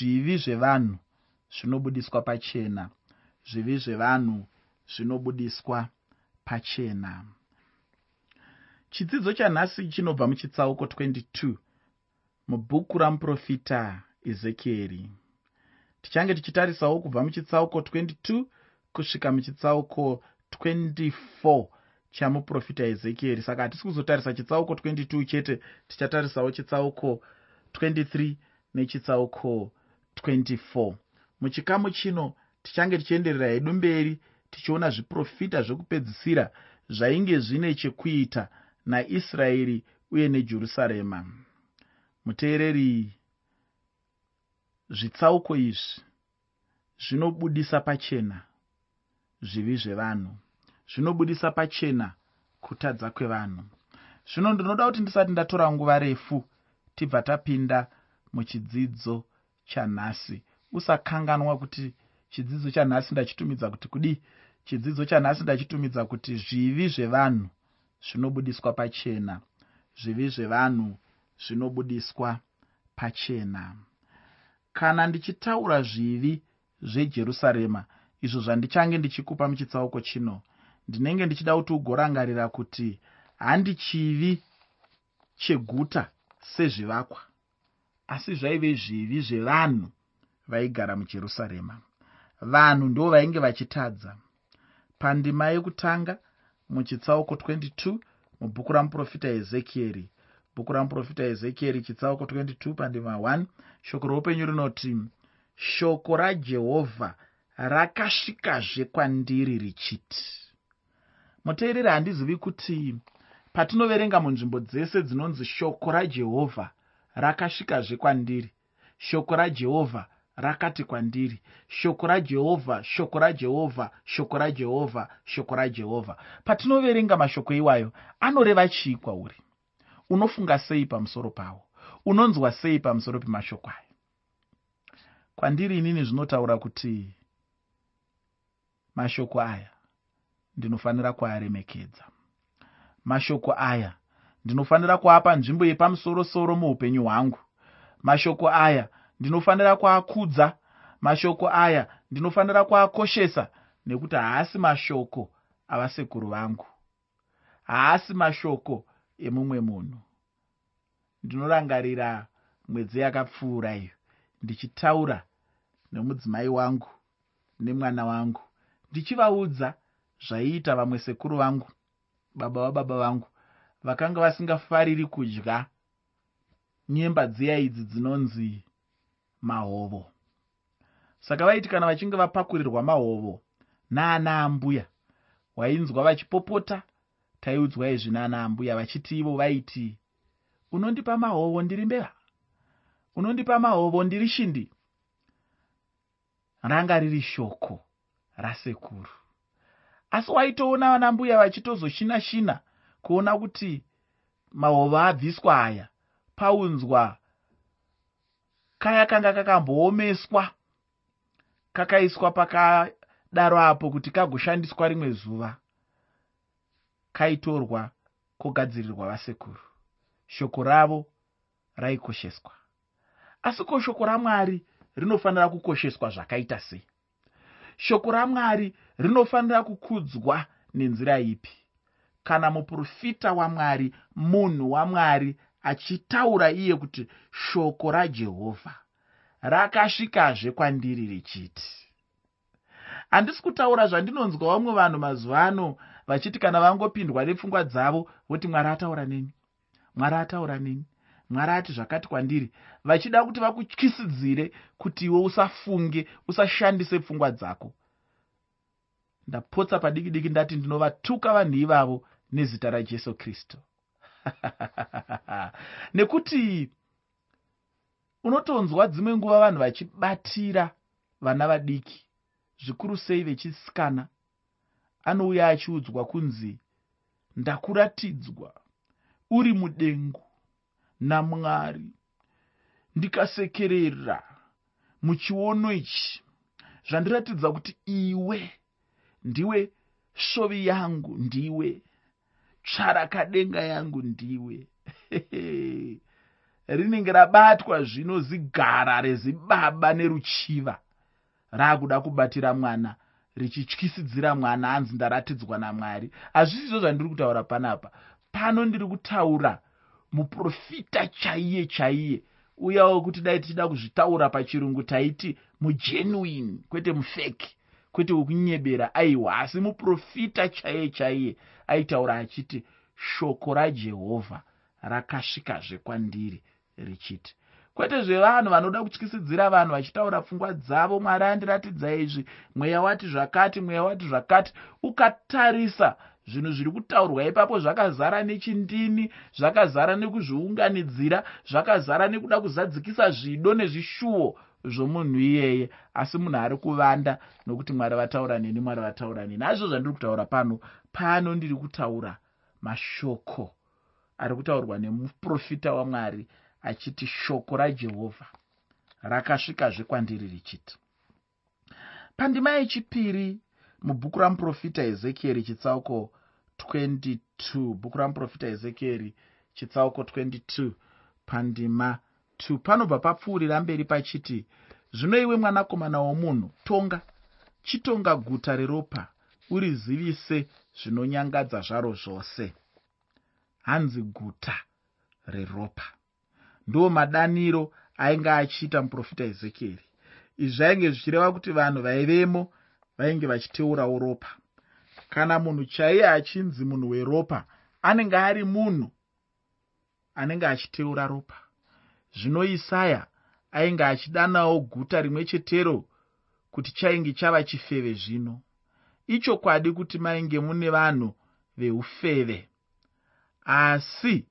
zvivi zvevanhu zvinobudiswa pachena zvivi zvevanhu zvinobudiswa pachena. Chidzidzo chanhasi chinobva muchitsauko 22 mubhuku ramuprofita ezekieri tichange tichitarisawo kubva muchitsauko 22 kusvika muchitsauko 24 chamuprofita ezekieri saka hatisi kuzotarisa chitsauko 22 chete tichatarisawo chitsauko 23 nechitsauko 24 muchikamu chino tichange tichienderera hedu mberi tichiona zviprofita zvekupedzisira zvainge zvine chekuita naisraeri uye nejerusarema. Muteereri zvitsauko izvi zvinobudisa pachena zvivi zvevanhu zvinobudisa pachena kutadza kwevanhu. Zvino ndinoda kuti ndisati ndatora nguva refu tibva tapinda muchidzidzo chanhasi. Usakanganwa kuti chidzidzo chanhasi ndachitumidza kuti kudii? Chidzidzo chanhasi ndachitumidza kuti zvivi zvevanhu zvinobudiswa pachena. Zvivi zvevanhu zvinobudiswa pachena. Kana ndichitaura zvivi zvejerusarema izvo zvandichange ndichikupa muchitsauko chino. Ndinenge ndichida kuti ugorangarira kuti handi chivi cheguta sezvivakwa asi zvaive zvivi zvevanhu vaigara mujerusarema. Vanhu ndo vainge vachitadza. Pandima yekutanga muchitsauko 22 mubhuku ramuprofita ezekieri. Bhuku ramuprofita ezekieri chitsauko 22 pandima 1 shoko roupenyu rinoti shoko rajehovha rakasvikazve kwandiri richiti. Muteereri handizivi kuti patinoverenga munzvimbo dzese dzinonzi shoko rajehovha rakasvikazve kwandiri. Shoko rajehovha rakati kwandiri. Shoko rajehovha shoko rajehovha shoko rajehovha shoko rajehovha. Patinoverenga mashoko iwayo anoreva chii kwauri unofunga sei pamusoro pawo? Unonzwa sei pamusoro pemashoko aya kwandiri inini zvinotaura kuti mashoko aya ndinofanira kuaremekedza. Mashoko aya ndinofanira kuapa nzvimbo yepamusorosoro muupenyu hwangu. Mashoko aya ndinofanira kuakudza mashoko aya ndinofanira kuakoshesa nekuti haasi mashoko avasekuru vangu. Haasi mashoko emumwe munhu. Ndinorangarira mwedzi yakapfuura iyo ndichitaura nemudzimai wangu nemwana wangu ndichivaudza zvaiita vamwe sekuru vangu baba vababa vangu vakanga vasingafariri kudya nyemba dziya idzi dzinonzi mahovo. Saka vaiti kana vachinge vapakurirwa mahovo naana ambuya wainzwa vachipopota taiudzwa izvi naana ambuya vachiti ivo vaiti unondipa mahovo ndiri mbeva? Unondipa mahovo ndiri shindi? Ranga riri shoko rasekuru. Asi waitoona vana mbuya vachitozoshina shina kuona kuti mahovo abviswa aya paunzwa kaya kanga kakamboomeswa kakaiswa pakadaro apo kuti kagoshandiswa rimwe zuva kaitorwa kogadzirirwa vasekuru. Shoko ravo raikosheswa. Asi ko shoko ramwari rinofanira kukosheswa zvakaita sei? Shoko ramwari rinofanira kukudzwa nenzira ipi kana muprofita wamwari munhu wamwari achitaura iye kuti shoko rajehovha rakasvikazve kwandiri richiti. Handisi kutaura zvandinonzwa vamwe vanhu mazuva ano vachiti kana vangopindwa nepfungwa dzavo voti mwari ataura neni? Mwari ataura neni? Mwari ati zvakati kwandiri vachida kuti vakutyisidzire kuti iwe usafunge usashandise pfungwa dzako. Ndapotsa padiki diki ndati ndinovatuka vanhu ivavo nezita rajesu kristu. Nekuti unotonzwa dzimwe nguva vanhu vachibatira vana vadiki zvikuru sei vechisikana anouya achiudzwa kunzi ndakuratidzwa uri mudengu namwari ndikasekerera muchiono ichi zvandiratidza kuti iwe ndiwe svovi yangu ndiwe tsvarakadenga yangu ndiwe. Rinenge rabatwa zvino zigara rezibaba neruchiva. Raakuda kubatira mwana richityisidzira mwana anzi ndaratidzwa namwari. Hazvisizvo zvandiri kutaura panapa. Pano ndiri kutaura muprofita chaiye chaiye uya wekuti dai tichida kuzvitaura pachirungu taiti mugenuine kwete mufeki kwete wekunyebera aiwa asi muprofita chaiye chaiye aitaura achiti shoko rajehovha rakasvikazve kwandiri richiti. Kwete zvevanhu vanoda kutyisidzira vanhu vachitaura pfungwa dzavo mwari andiratidza izvi mweya wati zvakati mweya wati zvakati ukatarisa zvinhu zviri kutaurwa. Ipapo zvakazara nechindini zvakazara nekuzviunganidzira zvakazara nekuda kuzadzikisa zvido nezvishuwo zvomunhu iyeye asi munhu ari kuvanda nokuti mwari vataura neni mwari vataura neni. Azvo zvandiri kutaura pano pano ndiri kutaura mashoko ari kutaurwa nemuprofita wamwari achiti shoko rajehovha rakasvikazve kwandiri richiti. Pandima yechipiri mubhuku ramuprofita ezekieri chitsauko 22 bhuku ramuprofita ezekieri chitsauko 22 pandima 2 panobva papfuurira mberi pachiti zvino iwe mwanakomana womunhu tonga chitonga guta reropa urizivise zvinonyangadza zvaro zvose. Hanzi guta reropa. Ndo madaniro ainge achiita muprofita ezekieri izvi zvainge zvichireva kuti vanhu vaivemo vainge vachiteurawo ropa. Kana munhu chaiye achinzi munhu weropa anenge ari munhu anenge achiteura ropa zvino isaya ainge achidanawo guta rimwe chetero kuti chainge chava chifeve zvino. Ichokwadi kuti mainge mune vanhu veufeve. Asi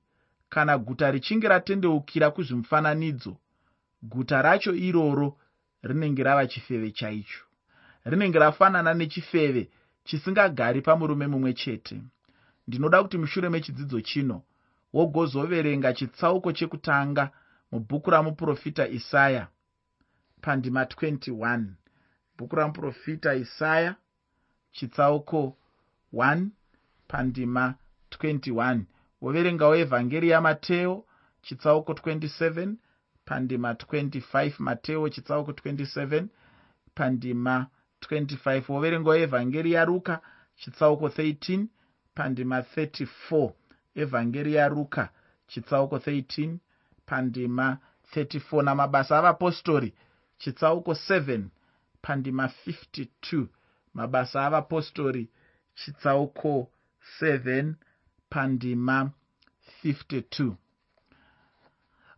kana guta richinge ratendeukira kuzvimufananidzo guta racho iroro rinenge rava chifeve chaicho. Rinenge rafanana nechifeve chisingagari pamurume mumwe chete. Ndinoda kuti mushure mechidzidzo chino wogozoverenga chitsauko chekutanga mubhuku ramuprofita isaya pandima 21 bhuku ramuprofita isaya chitsauko 1 pandima 21 woverengawo evhangeri yamateo chitsauko 27 pandima 25 mateo chitsauko 27 pandima 25 woverengawo evhangeri yaruka chitsauko 13 pandima 34 evhangeri yaruka chitsauko 13 pandima 34 namabasa avapostori chitsauko 7 pandima 52 mabasa avapostori chitsauko 7 pandima 52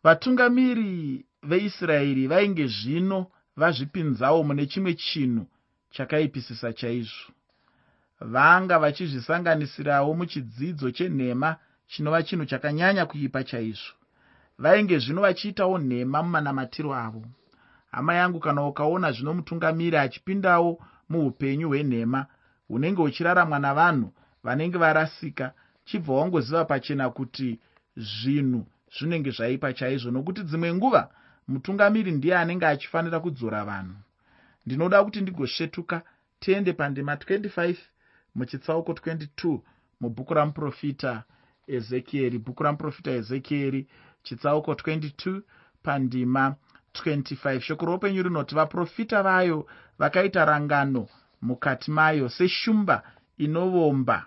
vatungamiri veisraeri vainge zvino vazvipinzawo mune chimwe chinhu chakaipisisa chaizvo. Vanga vachizvisanganisirawo muchidzidzo chenhema chinova chinhu chakanyanya kuipa chaizvo vainge zvino vachiitawo nhema mumanamatiro avo. Hama yangu kana ukaona zvino mutungamiri achipindawo muupenyu hwenhema hunenge huchiraramwa navanhu vanenge varasika chibva wangoziva pachena kuti zvinhu zvinenge zvaipa chaizvo nokuti dzimwe nguva mutungamiri ndiye anenge achifanira kudzora vanhu. Ndinoda kuti ndigosvetuka tiende pandima 25 muchitsauko 22 mubhuku ramuprofita ezekieri bhuku ramuprofita ezekieri chitsauko 22 pandima 25 shoko roupenyu rinoti vaprofita vayo vakaita rangano mukati mayo seshumba inovomba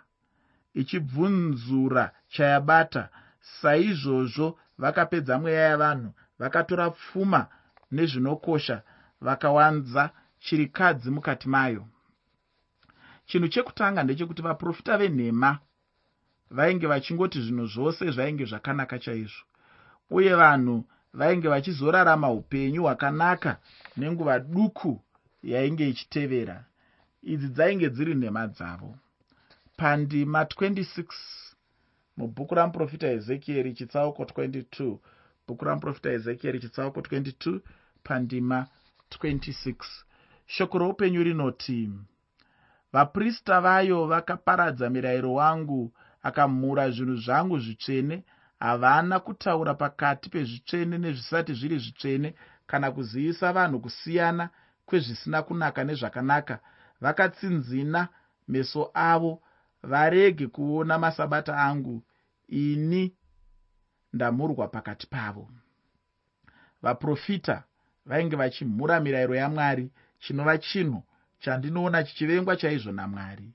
ichibvunzura chayabata. Saizvozvo vakapedza mweya yavanhu vakatora pfuma nezvinokosha vakawanza chirikadzi mukati mayo. Chinhu chekutanga ndechekuti vaprofita venhema vainge vachingoti zvinhu zvose zvainge zvakanaka chaizvo uye vanhu vainge vachizorarama upenyu hwakanaka nenguva duku yainge ichitevera. Idzi dzainge dziri nhema dzavo. Pandima 26 mubhuku ramuprofita ezekieri chitsauko 22 bhuku ramuprofita ezekieri chitsauko 22 pandima 26 shoko roupenyu rinoti vaprista vayo vakaparadza mirayiro wangu akamhura zvinhu zvangu zvitsvene havana kutaura pakati pezvitsvene nezvisati zviri zvitsvene kana kuzivisa vanhu kusiyana kwezvisina kunaka nezvakanaka. Vakatsinzina meso avo varege kuona masabata angu. Ini ndamurwa pakati pavo. Vaprofita vainge vachimhura mirayiro yamwari chinova chinhu chandinoona chichivengwa chaizvo namwari.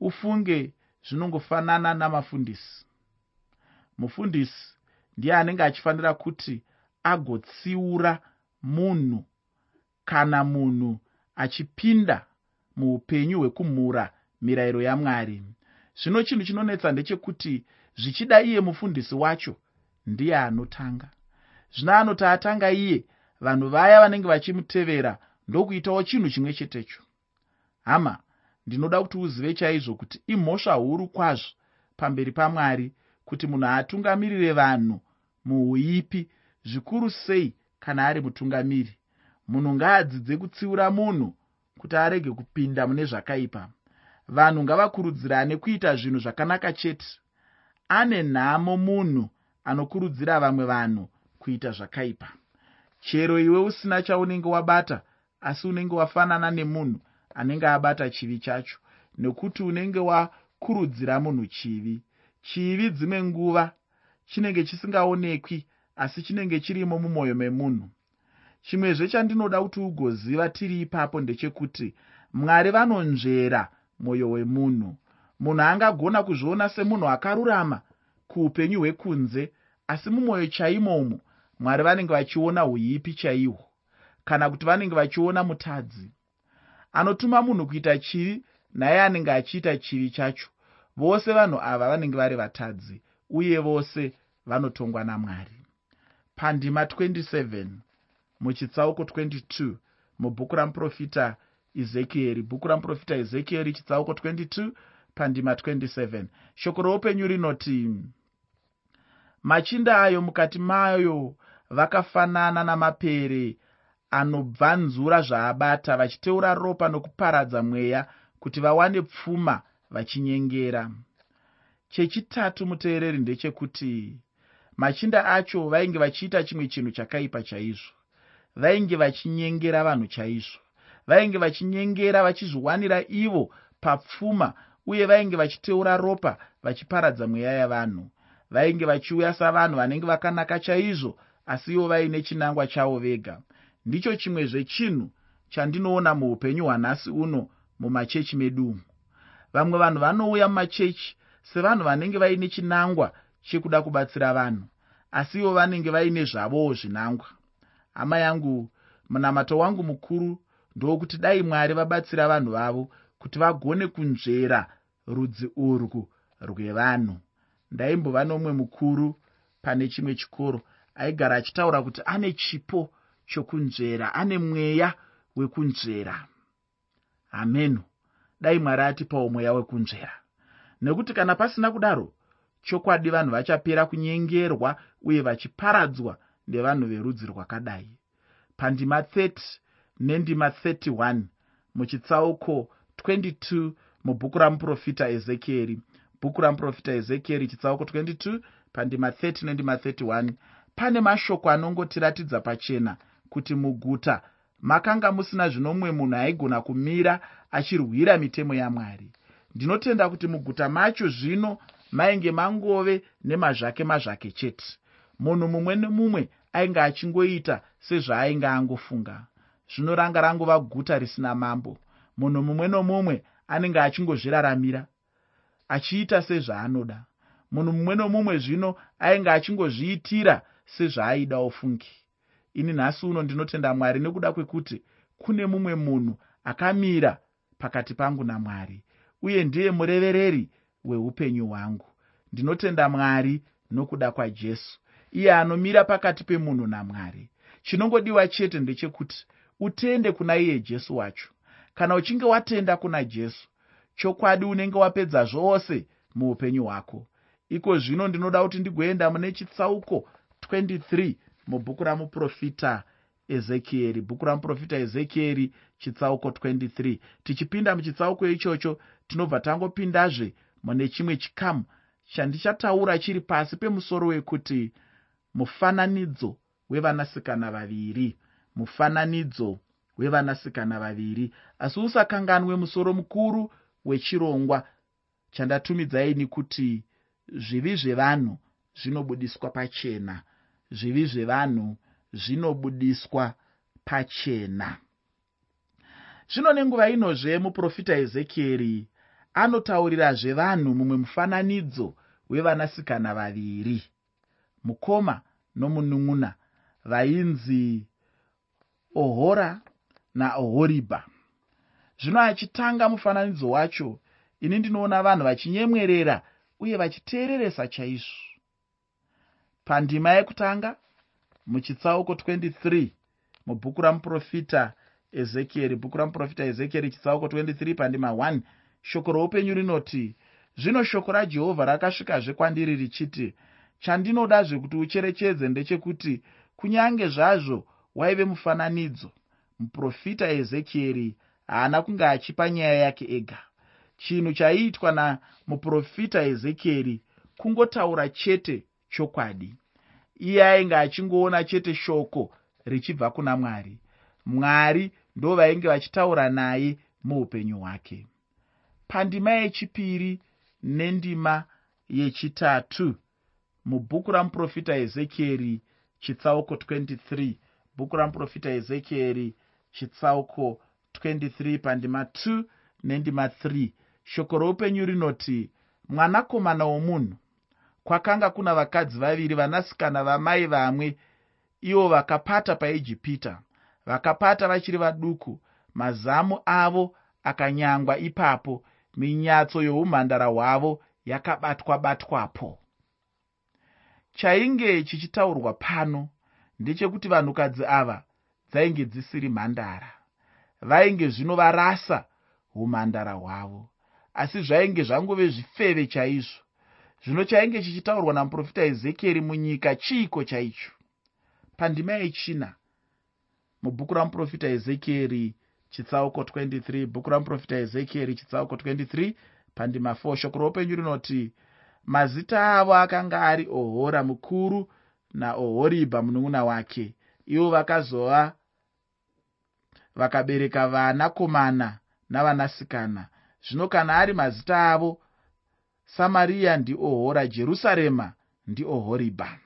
Ufunge zvinongofanana namafundisi mufundisi ndiye anenge achifanira kuti agotsiura munhu kana munhu achipinda muupenyu hwekumhura mirayiro yamwari. Zvino chinhu chinonetsa ndechekuti zvichida iye mufundisi wacho ndiye anotanga. Zvino anoti atanga iye vanhu vaya vanenge vachimutevera ndokuitawo chinhu chimwe chetecho. Hama ndinoda kuti uzive chaizvo kuti imhosva huru kwazvo pamberi pamwari kuti munhu atungamirire vanhu muuipi zvikuru sei kana ari mutungamiri. Munhu ngaadzidze kutsiura munhu kuti arege kupinda mune zvakaipa. Vanhu ngavakurudzirane kuita zvinhu zvakanaka chete. Ane nhamo munhu anokurudzira vamwe vanhu kuita zvakaipa. Chero iwe usina chaunenge wabata asi unenge wafanana nemunhu anenge abata chivi chacho nekuti unenge wakurudzira munhu chivi chivi dzimwe nguva chinenge chisingaonekwi asi chinenge chirimo mumwoyo memunhu. Chimwezve chandinoda kuti ugoziva tiri ipapo ndechekuti mwari vanonzvera mwoyo wemunhu. Munhu angagona kuzviona semunhu akarurama kuupenyu hwekunze asi mumwoyo chaimomo mwari vanenge vachiona uipi chaihwo kana kuti vanenge vachiona mutadzi. Anotuma munhu kuita chivi naye anenge achiita chivi chacho vose vanhu ava vanenge vari vatadzi uye vose vanotongwa namwari. Pandima 27 muchitsauko 22 mubhuku ramuprofita ezekieri bhuku ramuprofita ezekieri chitsauko 22 pandima 27 shoko roupenyu rinoti machinda ayo mukati mayo vakafanana namapere anobvanzura zvaabata vachiteura ropa nokuparadza mweya kuti vawane pfuma vachinyengera. Chechitatu muteereri ndechekuti machinda acho vainge vachiita chimwe chinhu chakaipa chaizvo. Vainge vachinyengera vanhu chaizvo. Vainge vachinyengera vachizviwanira ivo papfuma uye vainge vachiteura ropa vachiparadza mweya yavanhu. Vainge vachiuya savanhu vanenge vakanaka chaizvo asi ivo vaine chinangwa chavo vega. Ndicho chimwe zvechinhu chandinoona muupenyu hwanhasi uno mumachechi medu umu vamwe vanhu vanouya mumachechi sevanhu vanenge vaine chinangwa chekuda kubatsira vanhu asi ivo vanenge vaine zvavowo zvinangwa. Hama yangu munamato wangu mukuru ndokuti dai mwari vabatsira vanhu vavo kuti vagone kunzvera rudzi urwu rwevanhu. Ndaimbova nomwe mukuru pane chimwe chikoro aigara achitaura kuti ane chipo chokunzvera ane mweya wekunzvera. Hameno dai mwari atipawo mweya wekunzvera. Nekuti kana pasina kudaro chokwadi vanhu vachapera kunyengerwa uye vachiparadzwa nevanhu verudzi rwakadai. Pandima 30 nendima 31 muchitsauko 22 mubhuku ramuprofita ezekieri. Bhuku ramuprofita ezekieri chitsauko 22 pandima 30 nendima 31 pane mashoko anongotiratidza pachena kuti muguta makanga musina zvino mumwe munhu aigona kumira achirwira mitemo yamwari. Ndinotenda kuti muguta macho zvino mainge mangove nemazvake mazvake chete. Munhu mumwe nemumwe ainge achingoita sezvaainge angofunga. Zvino ranga rangova guta risina mambo. Munhu mumwe nomumwe anenge achingozviraramira achiita sezvaanoda. Munhu mumwe nomumwe zvino ainge achingozviitira sezvaaida ofungi ini nhasi uno ndinotenda mwari nekuda kwekuti kune mumwe munhu akamira pakati pangu namwari uye ndiye murevereri weupenyu hwangu. Ndinotenda mwari nokuda kwajesu iye anomira pakati pemunhu namwari. Chinongodiwa chete ndechekuti utende kuna iye jesu wacho. Kana uchinge watenda kuna jesu chokwadi unenge wapedza zvose muupenyu hwako. Iko zvino ndinoda kuti ndigoenda mune chitsauko 23 mubhuku ramuprofita ezekieri bhuku ramuprofita ezekieri chitsauko 23 tichipinda muchitsauko ichocho tinobva tangopindazve mune chimwe chikamu chandichataura chiri pasi pemusoro wekuti mufananidzo wevanasikana vaviri. Mufananidzo wevanasikana vaviri. Asi usakanganwe musoro mukuru wechirongwa chandatumidzaini kuti zvivi zvevanhu zvinobudiswa pachena. Zvivi zvevanhu zvinobudiswa pachena. Zvino nenguva inozve muprofita ezekieri anotaurirazve vanhu mumwe mufananidzo wevanasikana vaviri mukoma nomunun'una vainzi ohora naohoribha zvino achitanga mufananidzo wacho ini ndinoona vanhu vachinyemwerera uye vachiteereresa chaizvo. Pandima yekutanga muchitsauko 23 mubhuku ramuprofita ezekieri. Bhuku ramuprofita ezekieri chitsauko 23 pandima 1 shoko roupenyu rinoti zvino shoko rajehovha rakasvikazve kwandiri richiti chandinoda zvekuti ucherechedze ndechekuti kunyange zvazvo waive mufananidzo muprofita ezekieri haana kunge achipa nyaya yake ega. Chinhu chaiitwa namuprofita ezekieri kungotaura chete chokwadi iye ainge achingoona chete shoko richibva kuna mwari. Mwari ndo vainge vachitaura naye muupenyu hwake. Pandima yechipiri nendima yechitatu mubhuku ramuprofita ezekieri chitsauko 23 bhuku ramuprofita ezekieri chitsauko 23 pandima 2 nendima 3 shoko roupenyu rinoti mwanakomana womunhu kwakanga kuna vakadzi vaviri vanasikana vamai vamwe ivo vakapata paijipita vakapata vachiri vaduku. Mazamu avo akanyangwa ipapo. Minyatso youmhandara hwavo yakabatwa-batwapo. Chainge chichitaurwa pano ndechekuti vanhukadzi ava dzainge dzisiri mhandara. Vainge zvino varasa umhandara hwavo asi zvainge zvangove zvifeve chaizvo zvino chainge chichitaurwa namuprofita ezekieri munyika chiiko chaicho? Pandima yechina. Mubhuku ramuprofita ezekieri chitsauko 23 bhuku ramuprofita ezekieri chitsauko 23 pandima 4 shoko roupenyu rinoti mazita avo akanga ari ohora mukuru naohoribha munun'una wake. Ivo vakazova vakabereka vanakomana navanasikana. Zvino kana ari mazita avo samariya ndiohora jerusarema ndiohoribha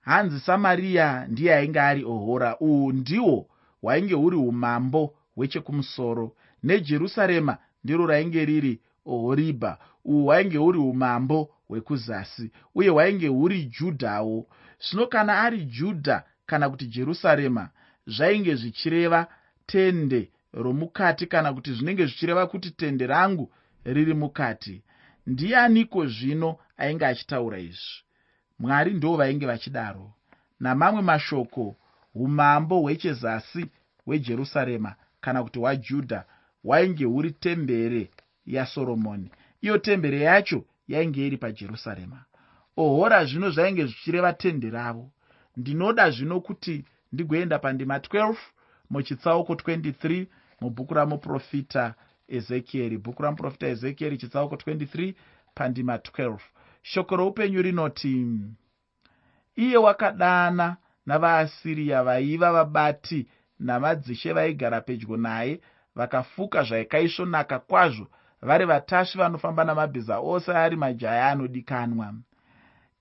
hanzi samariya ndiye ainge ari ohora uhwu ndihwo hwainge huri umambo hwechekumusoro nejerusarema ndiro rainge riri ohoribha uhwu hwainge huri umambo hwekuzasi uye hwainge huri judhawo. Zvino kana ari judha kana kuti jerusarema zvainge zvichireva tende romukati kana kuti zvinenge zvichireva kuti tende rangu riri mukati. Ndianiko zvino ainge achitaura izvi? Mwari ndo vainge vachidaro. Namamwe mashoko umambo hwechezasi hwejerusarema kana kuti hwajudha hwainge huri tembere yasoromoni iyo tembere yacho yainge iri pajerusarema. Ohora zvino zvainge zvichireva tende ravo. Ndinoda zvino kuti ndigoenda pandima 12 muchitsauko 23 mubhuku ramuprofita ezekieri bhuku ramuprofita ezekieri chitsauko 23 pandima 12 shoko roupenyu rinoti iye wakadana navaasiriya vaiva vabati namadzishe vaigara pedyo naye vakafuka zvaikaisvonaka kwazvo vari vatasvi vanofamba namabhiza ose ari majaya anodikanwa.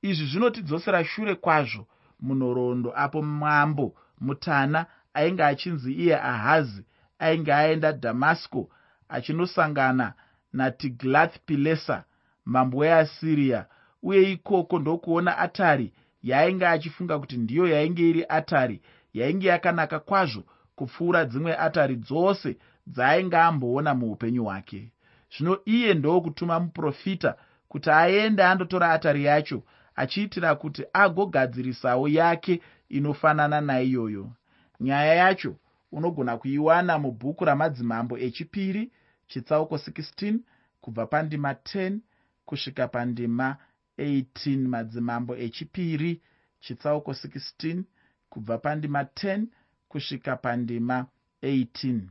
Izvi zvinotidzosera shure kwazvo munhoroondo apo mwambo mutana ainge achinzi iye ahazi ainge aenda dhamasco achinosangana natiglath pilesa mambo weasiriya uye ikoko ndokuona atari yaainge achifunga kuti ndiyo yainge iri atari yainge yakanaka kwazvo kupfuura dzimwe atari dzose dzaainge amboona muupenyu hwake. Zvino iye ndokutuma muprofita kuti aende andotora atari yacho achiitira kuti agogadzirisawo yake inofanana naiyoyo. Nyaya yacho unogona kuiwana mubhuku ramadzimambo echipiri chitsauko 16 kubva pandima 10 kusvika pandima 18 madzimambo echipiri. Chitsauko 16 kubva pandima 10 kusvika pandima 18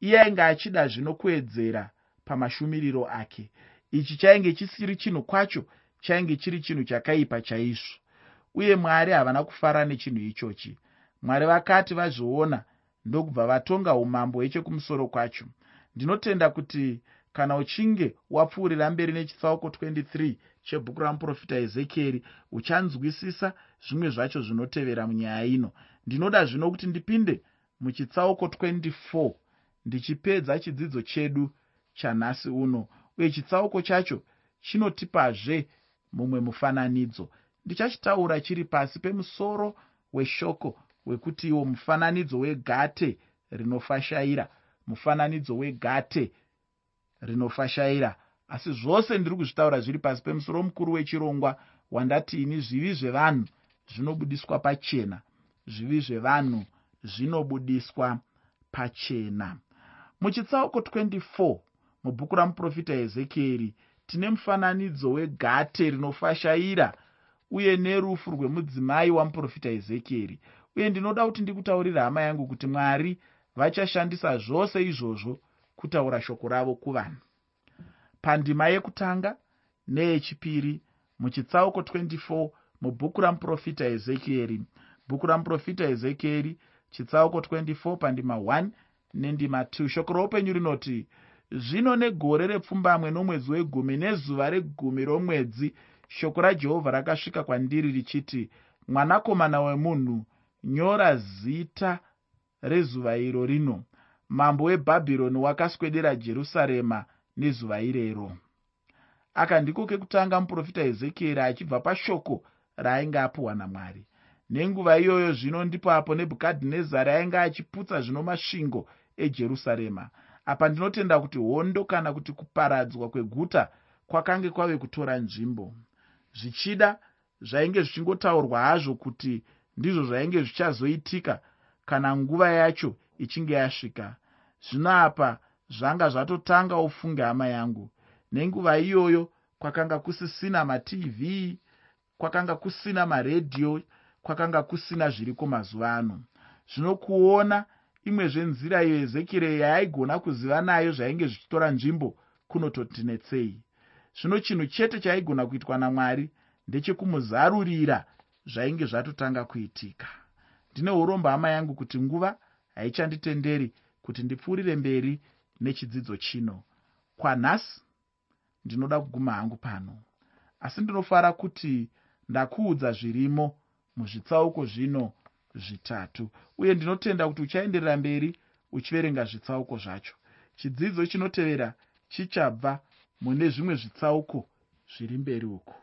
iye ainge achida zvino kuedzera pamashumiriro ake. Ichi chainge chisiri chinhu kwacho chainge chiri chinhu chakaipa chaizvo. Uye mwari havana kufara nechinhu ichochi. Mwari vakati vazviona ndokubva vatonga umambo hwechekumusoro kwacho ndinotenda kuti kana uchinge wapfuurira mberi nechitsauko 23 chebhuku ramuprofita ezekieri uchanzwisisa zvimwe zvacho zvinotevera munyaya ino. Ndinoda zvino kuti ndipinde muchitsauko 24 ndichipedza chidzidzo chedu chanhasi uno uye chitsauko chacho chinotipazve mumwe mufananidzo. Ndichachitaura chiri pasi pemusoro weshoko wekuti iwo mufananidzo wegate rinofashaira mufananidzo wegate rinofashaira. Asi zvose ndiri kuzvitaura zviri pasi pemusoro mukuru wechirongwa wandati ini zvivi zvevanhu zvinobudiswa pachena. Zvivi zvevanhu zvinobudiswa pachena. Muchitsauko 24 mubhuku ramuprofita ezekieri tine mufananidzo wegate rinofashaira uye nerufu rwemudzimai wamuprofita ezekieri. Uye ndinoda kuti ndikutaurire hama yangu kuti mwari vachashandisa zvose izvozvo kutaura shoko ravo kuvanhu. Pandima yekutanga neyechipiri muchitsauko 24 mubhuku ramuprofita ezekieri. Bhuku ramuprofita ezekieri chitsauko 24 pandima 1 nendima 2 shoko roupenyu rinoti zvino negore repfumbamwe nomwedzi wegumi nezuva regumi romwedzi shoko rajehovha rakasvika kwandiri richiti mwanakomana wemunhu nyora zita rezuva iro rino. Mambo webhabhironi wakaswedera jerusarema nezuva irero. Aka ndiko kekutanga muprofita ezekieri achibva pashoko raainge apiwa namwari. Nenguva iyoyo zvino ndipo apo nebhukadhinezari ainge achiputsa zvino masvingo ejerusarema. Apa ndinotenda kuti hondo kana kuti kuparadzwa kweguta kwakange kwave kutora nzvimbo. Zvichida zvainge zvichingotaurwa hazvo kuti ndizvo zvainge zvichazoitika kana nguva yacho ichinge yasvika zvino apa zvanga zvatotanga ufunge hama yangu. Nenguva iyoyo kwakanga kusisina matv kwakanga kusina maredhiyo kwakanga kusina zviriko mazuva ano. Zvino kuona imwezvenzira iyo ezekirei yaaigona kuziva nayo zvainge zvichitora nzvimbo kunototinetsei. Zvino chinhu chete chaigona kuitwa namwari ndechekumuzarurira zvainge zvatotanga kuitika ndine urombo hama yangu kuti nguva haichanditenderi kuti ndipfuurire mberi nechidzidzo chino. Kwanhasi ndinoda kuguma hangu pano. Asi ndinofara kuti ndakuudza zvirimo muzvitsauko zvino zvitatu uye ndinotenda kuti uchaenderera mberi uchiverenga zvitsauko zvacho. Chidzidzo chinotevera chichabva mune zvimwe zvitsauko zviri mberi uku